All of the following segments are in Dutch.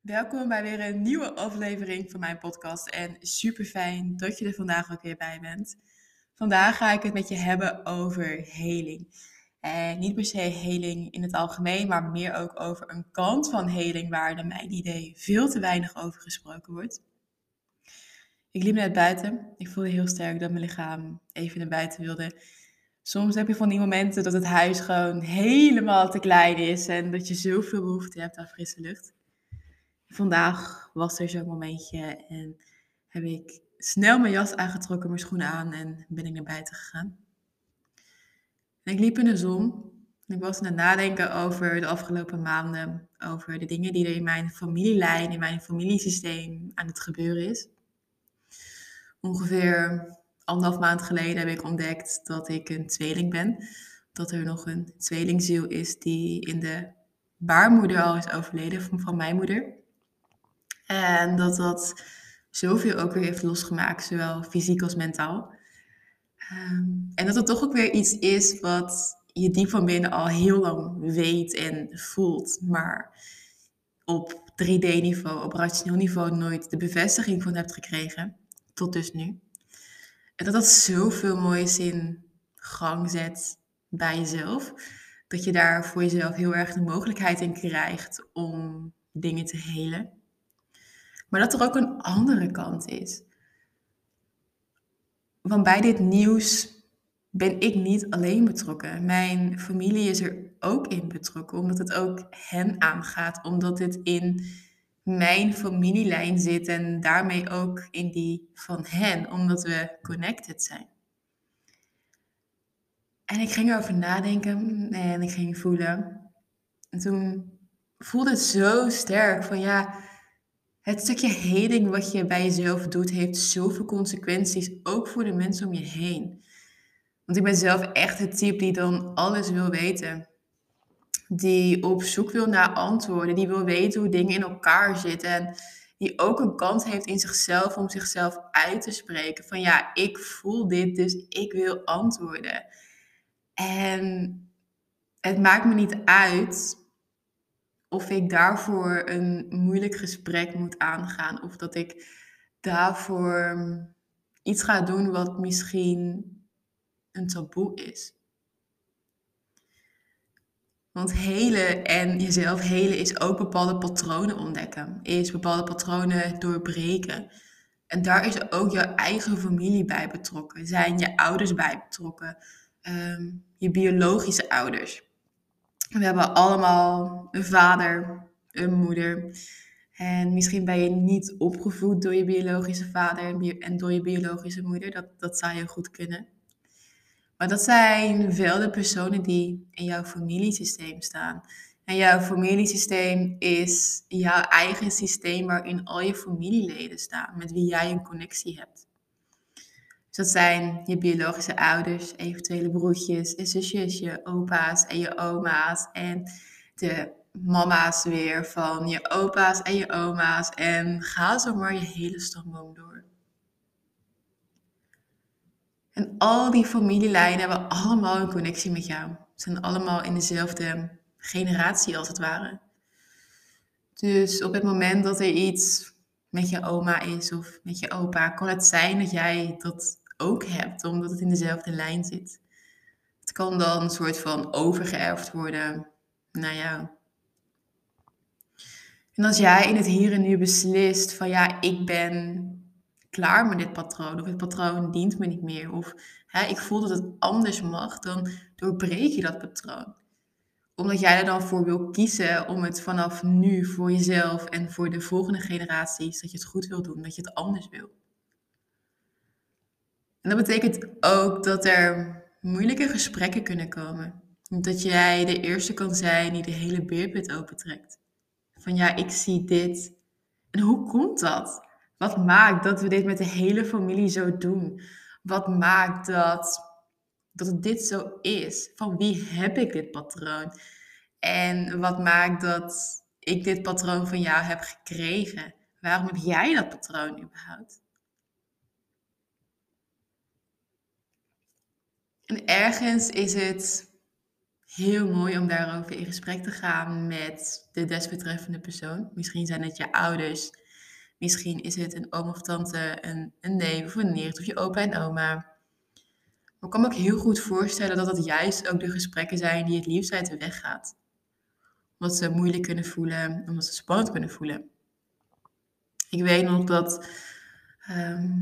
Welkom bij weer een nieuwe aflevering van mijn podcast en super fijn dat je er vandaag ook weer bij bent. Vandaag ga ik het met je hebben over heling. En niet per se heling in het algemeen, maar meer ook over een kant van heling waar naar mijn idee veel te weinig over gesproken wordt. Ik liep net buiten. Ik voelde heel sterk dat mijn lichaam even naar buiten wilde. Soms heb je van die momenten dat het huis gewoon helemaal te klein is en dat je zoveel behoefte hebt aan frisse lucht. Vandaag was er zo'n momentje en heb ik snel mijn jas aangetrokken, mijn schoenen aan en ben ik naar buiten gegaan. En ik liep in de zon. En ik was aan het nadenken over de afgelopen maanden, over de dingen die er in mijn familielijn, in mijn familiesysteem aan het gebeuren is. Ongeveer anderhalf maand geleden heb ik ontdekt dat ik een tweeling ben. Dat er nog een tweelingziel is die in de baarmoeder al is overleden van mijn moeder. En dat dat zoveel ook weer heeft losgemaakt, zowel fysiek als mentaal. Ehm, en dat het toch ook weer iets is wat je diep van binnen al heel lang weet en voelt, maar op 3D-niveau, op rationeel niveau nooit de bevestiging van hebt gekregen, tot dus nu. En dat dat zoveel moois in gang zet bij jezelf, dat je daar voor jezelf heel erg de mogelijkheid in krijgt om dingen te helen. Maar dat er ook een andere kant is. Want bij dit nieuws ben ik niet alleen betrokken. Mijn familie is er ook in betrokken, omdat het ook hen aangaat, omdat het in mijn familielijn zit en daarmee ook in die van hen, omdat we connected zijn. En ik ging erover nadenken en ik ging voelen. En toen voelde het zo sterk van ja, het stukje heling wat je bij jezelf doet, heeft zoveel consequenties, ook voor de mensen om je heen. Want ik ben zelf echt het type die dan alles wil weten. Die op zoek wil naar antwoorden, die wil weten hoe dingen in elkaar zitten. En die ook een kans heeft in zichzelf om zichzelf uit te spreken. Van ja, ik voel dit, dus ik wil antwoorden. En het maakt me niet uit of ik daarvoor een moeilijk gesprek moet aangaan. Of dat ik daarvoor iets ga doen wat misschien een taboe is. Want helen en jezelf helen is ook bepaalde patronen ontdekken. Is bepaalde patronen doorbreken. En daar is ook jouw eigen familie bij betrokken. Zijn je ouders bij betrokken. Ehm, je biologische ouders. We hebben allemaal een vader, een moeder. En misschien ben je niet opgevoed door je biologische vader en door je biologische moeder. Dat, dat zou je goed kunnen. Maar dat zijn wel de personen die in jouw familiesysteem staan. En jouw familiesysteem is jouw eigen systeem waarin al je familieleden staan, met wie jij een connectie hebt. Dat zijn je biologische ouders, eventuele broertjes en zusjes, je opa's en je oma's en de mama's weer van je opa's en je oma's. En ga zo maar je hele stamboom door. En al die familielijnen hebben allemaal een connectie met jou. Ze zijn allemaal in dezelfde generatie als het ware. Dus op het moment dat er iets met je oma is of met je opa, kan het zijn dat jij dat ook hebt, omdat het in dezelfde lijn zit. Het kan dan een soort van overgeërfd worden naar jou. En als jij in het hier en nu beslist van ja, ik ben klaar met dit patroon, of het patroon dient me niet meer, of hè, ik voel dat het anders mag, dan doorbreek je dat patroon. Omdat jij er dan voor wil kiezen om het vanaf nu voor jezelf en voor de volgende generaties, dat je het goed wil doen, dat je het anders wil. En dat betekent ook dat er moeilijke gesprekken kunnen komen. Dat jij de eerste kan zijn die de hele beerput opentrekt. Van ja, ik zie dit. En hoe komt dat? Wat maakt dat we dit met de hele familie zo doen? Wat maakt dat, dat dit zo is? Van wie heb ik dit patroon? En wat maakt dat ik dit patroon van jou heb gekregen? Waarom heb jij dat patroon überhaupt? En ergens is het heel mooi om daarover in gesprek te gaan met de desbetreffende persoon. Misschien zijn het je ouders, misschien is het een oom of tante, een, een neef of een nicht of je opa en oma. Maar ik kan me ook heel goed voorstellen dat dat juist ook de gesprekken zijn die het liefst uit de weg gaat. Omdat ze moeilijk kunnen voelen, omdat ze spannend kunnen voelen. Ik weet nog dat, ehm,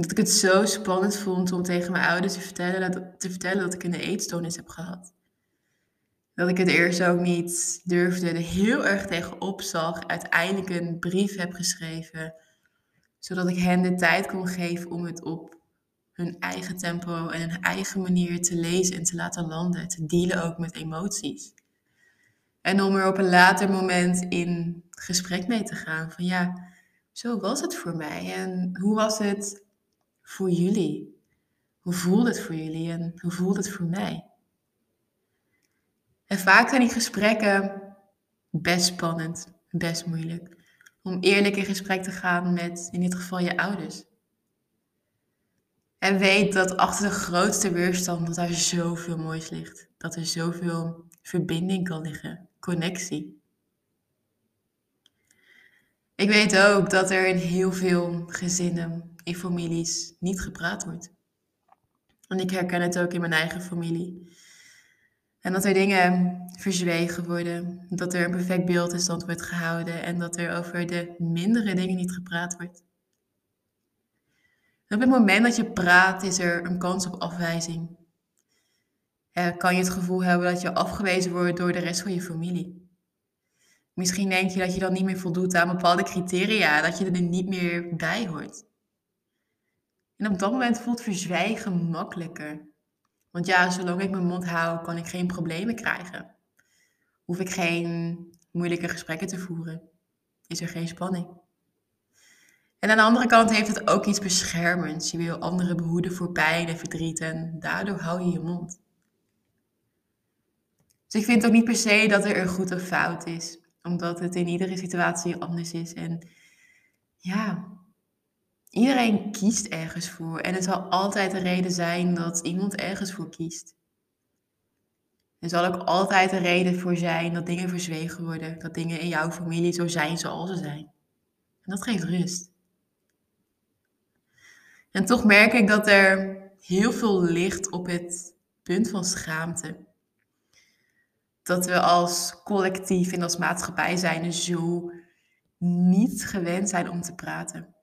dat ik het zo spannend vond om tegen mijn ouders te vertellen dat, te vertellen dat ik een eetstoornis heb gehad. Dat ik het eerst ook niet durfde, er heel erg tegenop zag. Uiteindelijk een brief heb geschreven, zodat ik hen de tijd kon geven om het op hun eigen tempo en hun eigen manier te lezen en te laten landen. Te dealen ook met emoties. En om er op een later moment in gesprek mee te gaan. Van ja, zo was het voor mij. En hoe was het voor jullie? Hoe voelde het voor jullie en hoe voelt het voor mij? En vaak zijn die gesprekken best spannend, best moeilijk. Om eerlijk in gesprek te gaan met, in dit geval, je ouders. En weet dat achter de grootste weerstand dat daar zoveel moois ligt. Dat er zoveel verbinding kan liggen, connectie. Ik weet ook dat er in heel veel gezinnen, in families, niet gepraat wordt. En ik herken het ook in mijn eigen familie. En dat er dingen verzwegen worden, dat er een perfect beeld in stand wordt gehouden en dat er over de mindere dingen niet gepraat wordt. op het moment dat je praat, is er een kans op afwijzing. kan je het gevoel hebben dat je afgewezen wordt door de rest van je familie. Misschien denk je dat je dan niet meer voldoet aan bepaalde criteria, dat je er niet meer bij hoort. En op dat moment voelt verzwijgen makkelijker. Want ja, zolang ik mijn mond hou, kan ik geen problemen krijgen. Hoef ik geen moeilijke gesprekken te voeren. Is er geen spanning. En aan de andere kant heeft het ook iets beschermends. Je wil anderen behoeden voor pijn en verdriet en daardoor hou je je mond. Dus ik vind ook niet per se dat er een goed of fout is, omdat het in iedere situatie anders is. En ja, Iedereen kiest ergens voor en het zal altijd een reden zijn dat iemand ergens voor kiest. Er zal ook altijd een reden voor zijn dat dingen verzwegen worden, dat dingen in jouw familie zo zijn zoals ze zijn. En dat geeft rust. En toch merk ik dat er heel veel ligt op het punt van schaamte. Dat we als collectief en als maatschappij zijn zo niet gewend zijn om te praten.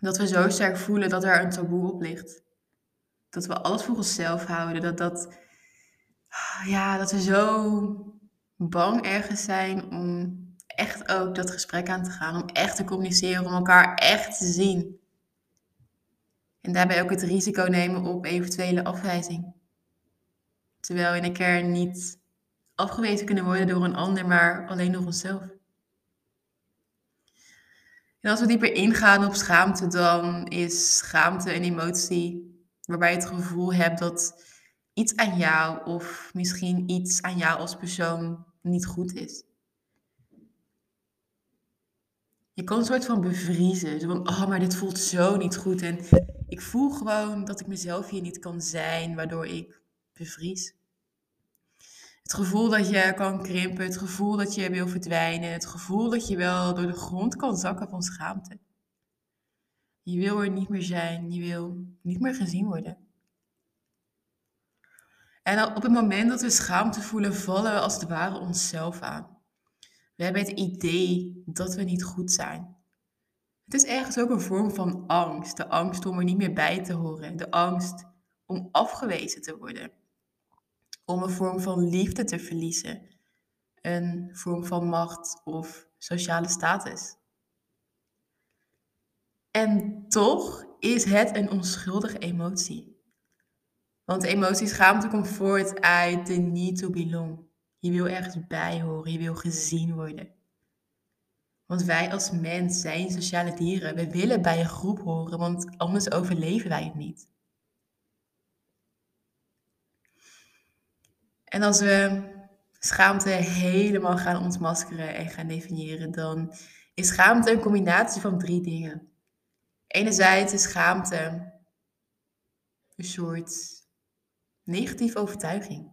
Dat we zo sterk voelen dat er een taboe op ligt. Dat we alles voor onszelf houden. Dat, dat, ja, dat we zo bang ergens zijn om echt ook dat gesprek aan te gaan. Om echt te communiceren, om elkaar echt te zien. En daarbij ook het risico nemen op eventuele afwijzing. Terwijl we in de kern niet afgewezen kunnen worden door een ander, maar alleen door onszelf. En als we dieper ingaan op schaamte, dan is schaamte een emotie waarbij je het gevoel hebt dat iets aan jou of misschien iets aan jou als persoon niet goed is. Je kan een soort van bevriezen. Zo van, oh, maar dit voelt zo niet goed. En ik voel gewoon dat ik mezelf hier niet kan zijn, waardoor ik bevries. Het gevoel dat je kan krimpen, het gevoel dat je wil verdwijnen, het gevoel dat je wel door de grond kan zakken van schaamte. Je wil er niet meer zijn, je wil niet meer gezien worden. En op het moment dat we schaamte voelen, vallen we als het ware onszelf aan. We hebben het idee dat we niet goed zijn. Het is ergens ook een vorm van angst. De angst om er niet meer bij te horen. De angst om afgewezen te worden om een vorm van liefde te verliezen, een vorm van macht of sociale status. En toch is het een onschuldige emotie. Want emotie schaamte komt voort uit de need to belong. Je wil ergens bij horen, je wil gezien worden. Want wij als mens zijn sociale dieren. We willen bij een groep horen, want anders overleven wij het niet. En als we schaamte helemaal gaan ontmaskeren en gaan definiëren, dan is schaamte een combinatie van drie dingen. Enerzijds is schaamte een soort negatieve overtuiging.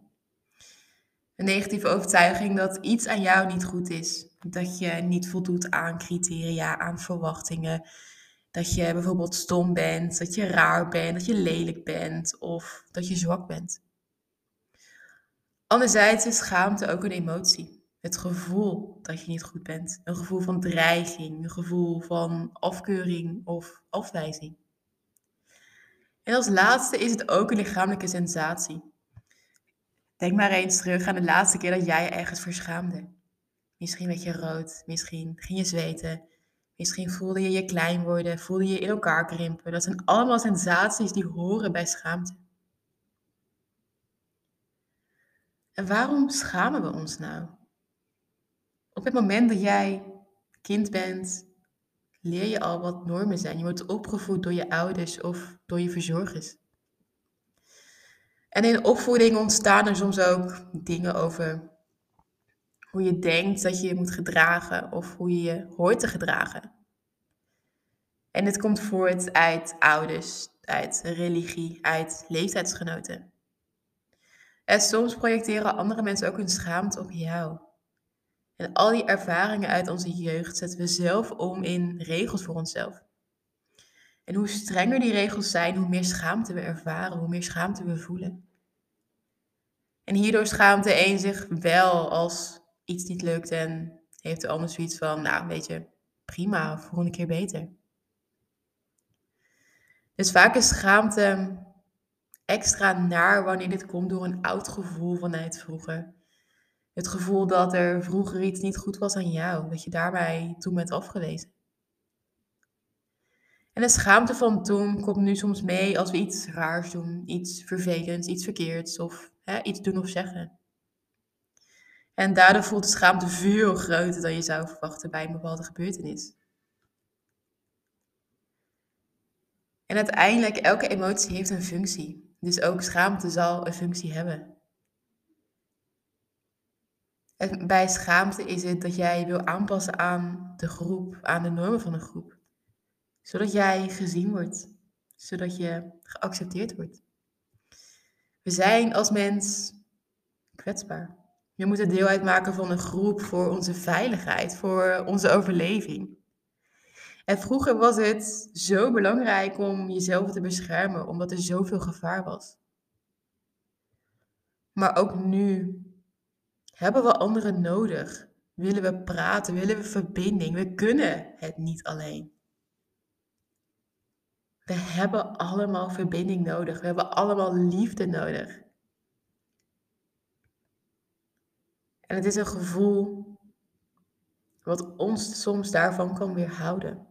Een negatieve overtuiging dat iets aan jou niet goed is. Dat je niet voldoet aan criteria, aan verwachtingen. Dat je bijvoorbeeld stom bent, dat je raar bent, dat je lelijk bent of dat je zwak bent. Anderzijds is schaamte ook een emotie. Het gevoel dat je niet goed bent. Een gevoel van dreiging, een gevoel van afkeuring of afwijzing. En als laatste is het ook een lichamelijke sensatie. Denk maar eens terug aan de laatste keer dat jij je ergens verschaamde. Misschien werd je rood, misschien ging je zweten, misschien voelde je je klein worden, voelde je in elkaar krimpen. Dat zijn allemaal sensaties die horen bij schaamte. En waarom schamen we ons nou? Op het moment dat jij kind bent, leer je al wat normen zijn. Je wordt opgevoed door je ouders of door je verzorgers. En in opvoeding ontstaan er soms ook dingen over hoe je denkt dat je je moet gedragen of hoe je je hoort te gedragen. En dit komt voort uit ouders, uit religie, uit leeftijdsgenoten. En soms projecteren andere mensen ook hun schaamte op jou. En al die ervaringen uit onze jeugd zetten we zelf om in regels voor onszelf. En hoe strenger die regels zijn, hoe meer schaamte we ervaren, hoe meer schaamte we voelen. En hierdoor schaamt de een zich wel als iets niet lukt en heeft de ander zoiets van, nou weet je, prima, volgende keer beter. Dus vaak is schaamte extra naar wanneer dit komt door een oud gevoel vanuit vroeger. Het gevoel dat er vroeger iets niet goed was aan jou, dat je daarbij toen bent afgewezen. En de schaamte van toen komt nu soms mee als we iets raars doen, iets vervelends, iets verkeerds of hè, iets doen of zeggen. En daardoor voelt de schaamte veel groter dan je zou verwachten bij een bepaalde gebeurtenis. En uiteindelijk, elke emotie heeft een functie. Dus ook schaamte zal een functie hebben. En bij schaamte is het dat jij wil aanpassen aan de groep, aan de normen van een groep. Zodat jij gezien wordt, zodat je geaccepteerd wordt. We zijn als mens kwetsbaar. We moeten deel uitmaken van een groep voor onze veiligheid, voor onze overleving. En vroeger was het zo belangrijk om jezelf te beschermen, omdat er zoveel gevaar was. Maar ook nu hebben we anderen nodig. Willen we praten, willen we verbinding. We kunnen het niet alleen. We hebben allemaal verbinding nodig. We hebben allemaal liefde nodig. En het is een gevoel wat ons soms daarvan kan weerhouden.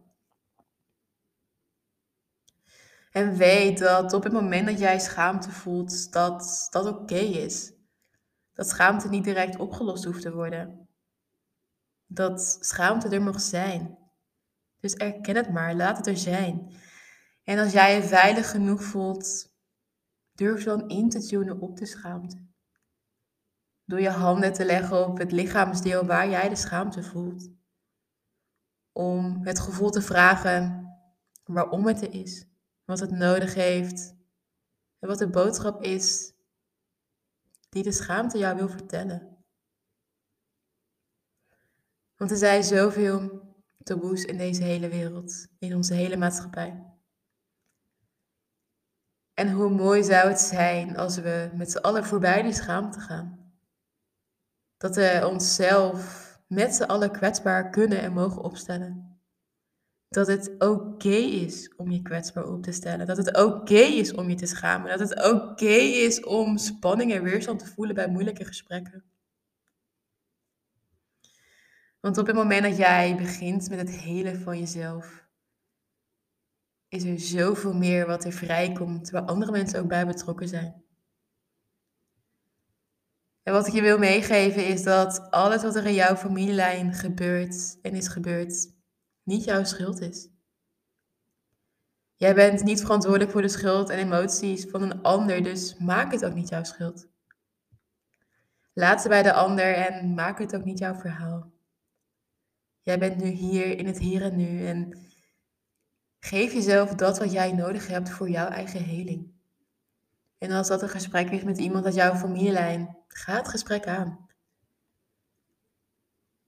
En weet dat op het moment dat jij schaamte voelt, dat dat oké is. Dat schaamte niet direct opgelost hoeft te worden. Dat schaamte er mag zijn. Dus erken het maar, laat het er zijn. En als jij je veilig genoeg voelt, durf dan in te tunen op de schaamte. Door je handen te leggen op het lichaamsdeel waar jij de schaamte voelt. Om het gevoel te vragen waarom het er is wat het nodig heeft en wat de boodschap is die de schaamte jou wil vertellen. Want er zijn zoveel taboes in deze hele wereld, in onze hele maatschappij. En hoe mooi zou het zijn als we met z'n allen voorbij die schaamte gaan. Dat we onszelf met z'n allen kwetsbaar kunnen en mogen opstellen dat het oké is om je kwetsbaar op te stellen. Dat het oké is om je te schamen. Dat het oké is om spanning en weerstand te voelen bij moeilijke gesprekken. Want op het moment dat jij begint met het helen van jezelf, is er zoveel meer wat er vrijkomt, waar andere mensen ook bij betrokken zijn. En wat ik je wil meegeven is dat alles wat er in jouw familielijn gebeurt en is gebeurd, niet jouw schuld is. Jij bent niet verantwoordelijk voor de schuld en emoties van een ander, dus maak het ook niet jouw schuld. Laat ze bij de ander en maak het ook niet jouw verhaal. Jij bent nu hier in het hier en nu en geef jezelf dat wat jij nodig hebt voor jouw eigen heling. En als dat een gesprek is met iemand uit jouw familielijn, ga het gesprek aan.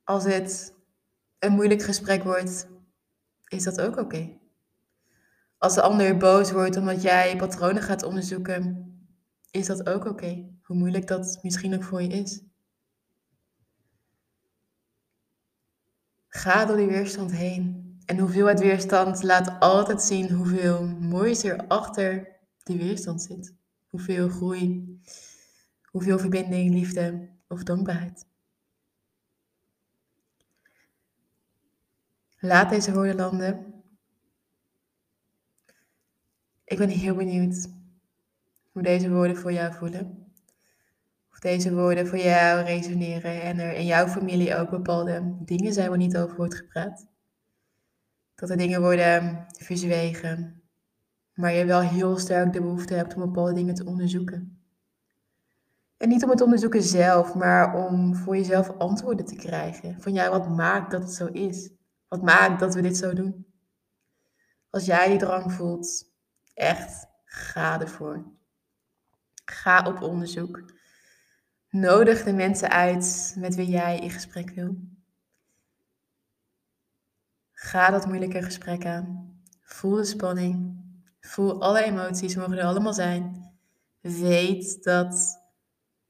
Als het een moeilijk gesprek wordt, is dat ook oké. Als de ander boos wordt omdat jij patronen gaat onderzoeken, is dat ook oké. Hoe moeilijk dat misschien ook voor je is. Ga door die weerstand heen. En hoeveelheid weerstand laat altijd zien hoeveel moois er achter die weerstand zit. Hoeveel groei, hoeveel verbinding, liefde of dankbaarheid. Laat deze woorden landen. Ik ben heel benieuwd hoe deze woorden voor jou voelen. Of deze woorden voor jou resoneren en er in jouw familie ook bepaalde dingen zijn waar niet over wordt gepraat. Dat er dingen worden verzwegen, maar je wel heel sterk de behoefte hebt om bepaalde dingen te onderzoeken. En niet om het onderzoeken zelf, maar om voor jezelf antwoorden te krijgen. Van ja, wat maakt dat het zo is? Wat maakt dat we dit zo doen? Als jij die drang voelt, echt, ga ervoor. Ga op onderzoek. Nodig de mensen uit met wie jij in gesprek wil. Ga dat moeilijke gesprek aan. Voel de spanning. Voel alle emoties, mogen er allemaal zijn. Weet dat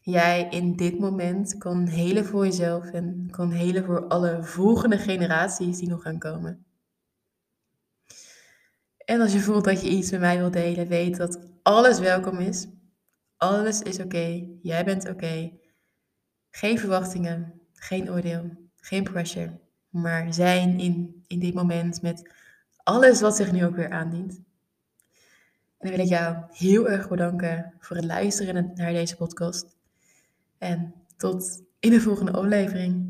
jij in dit moment kan helen voor jezelf en kan helen voor alle volgende generaties die nog gaan komen. En als je voelt dat je iets met mij wilt delen, weet dat alles welkom is. Alles is oké. Jij bent oké. Geen verwachtingen, geen oordeel, geen pressure. Maar zijn in, in dit moment met alles wat zich nu ook weer aandient. En dan wil ik jou heel erg bedanken voor het luisteren naar deze podcast. En tot in de volgende aflevering.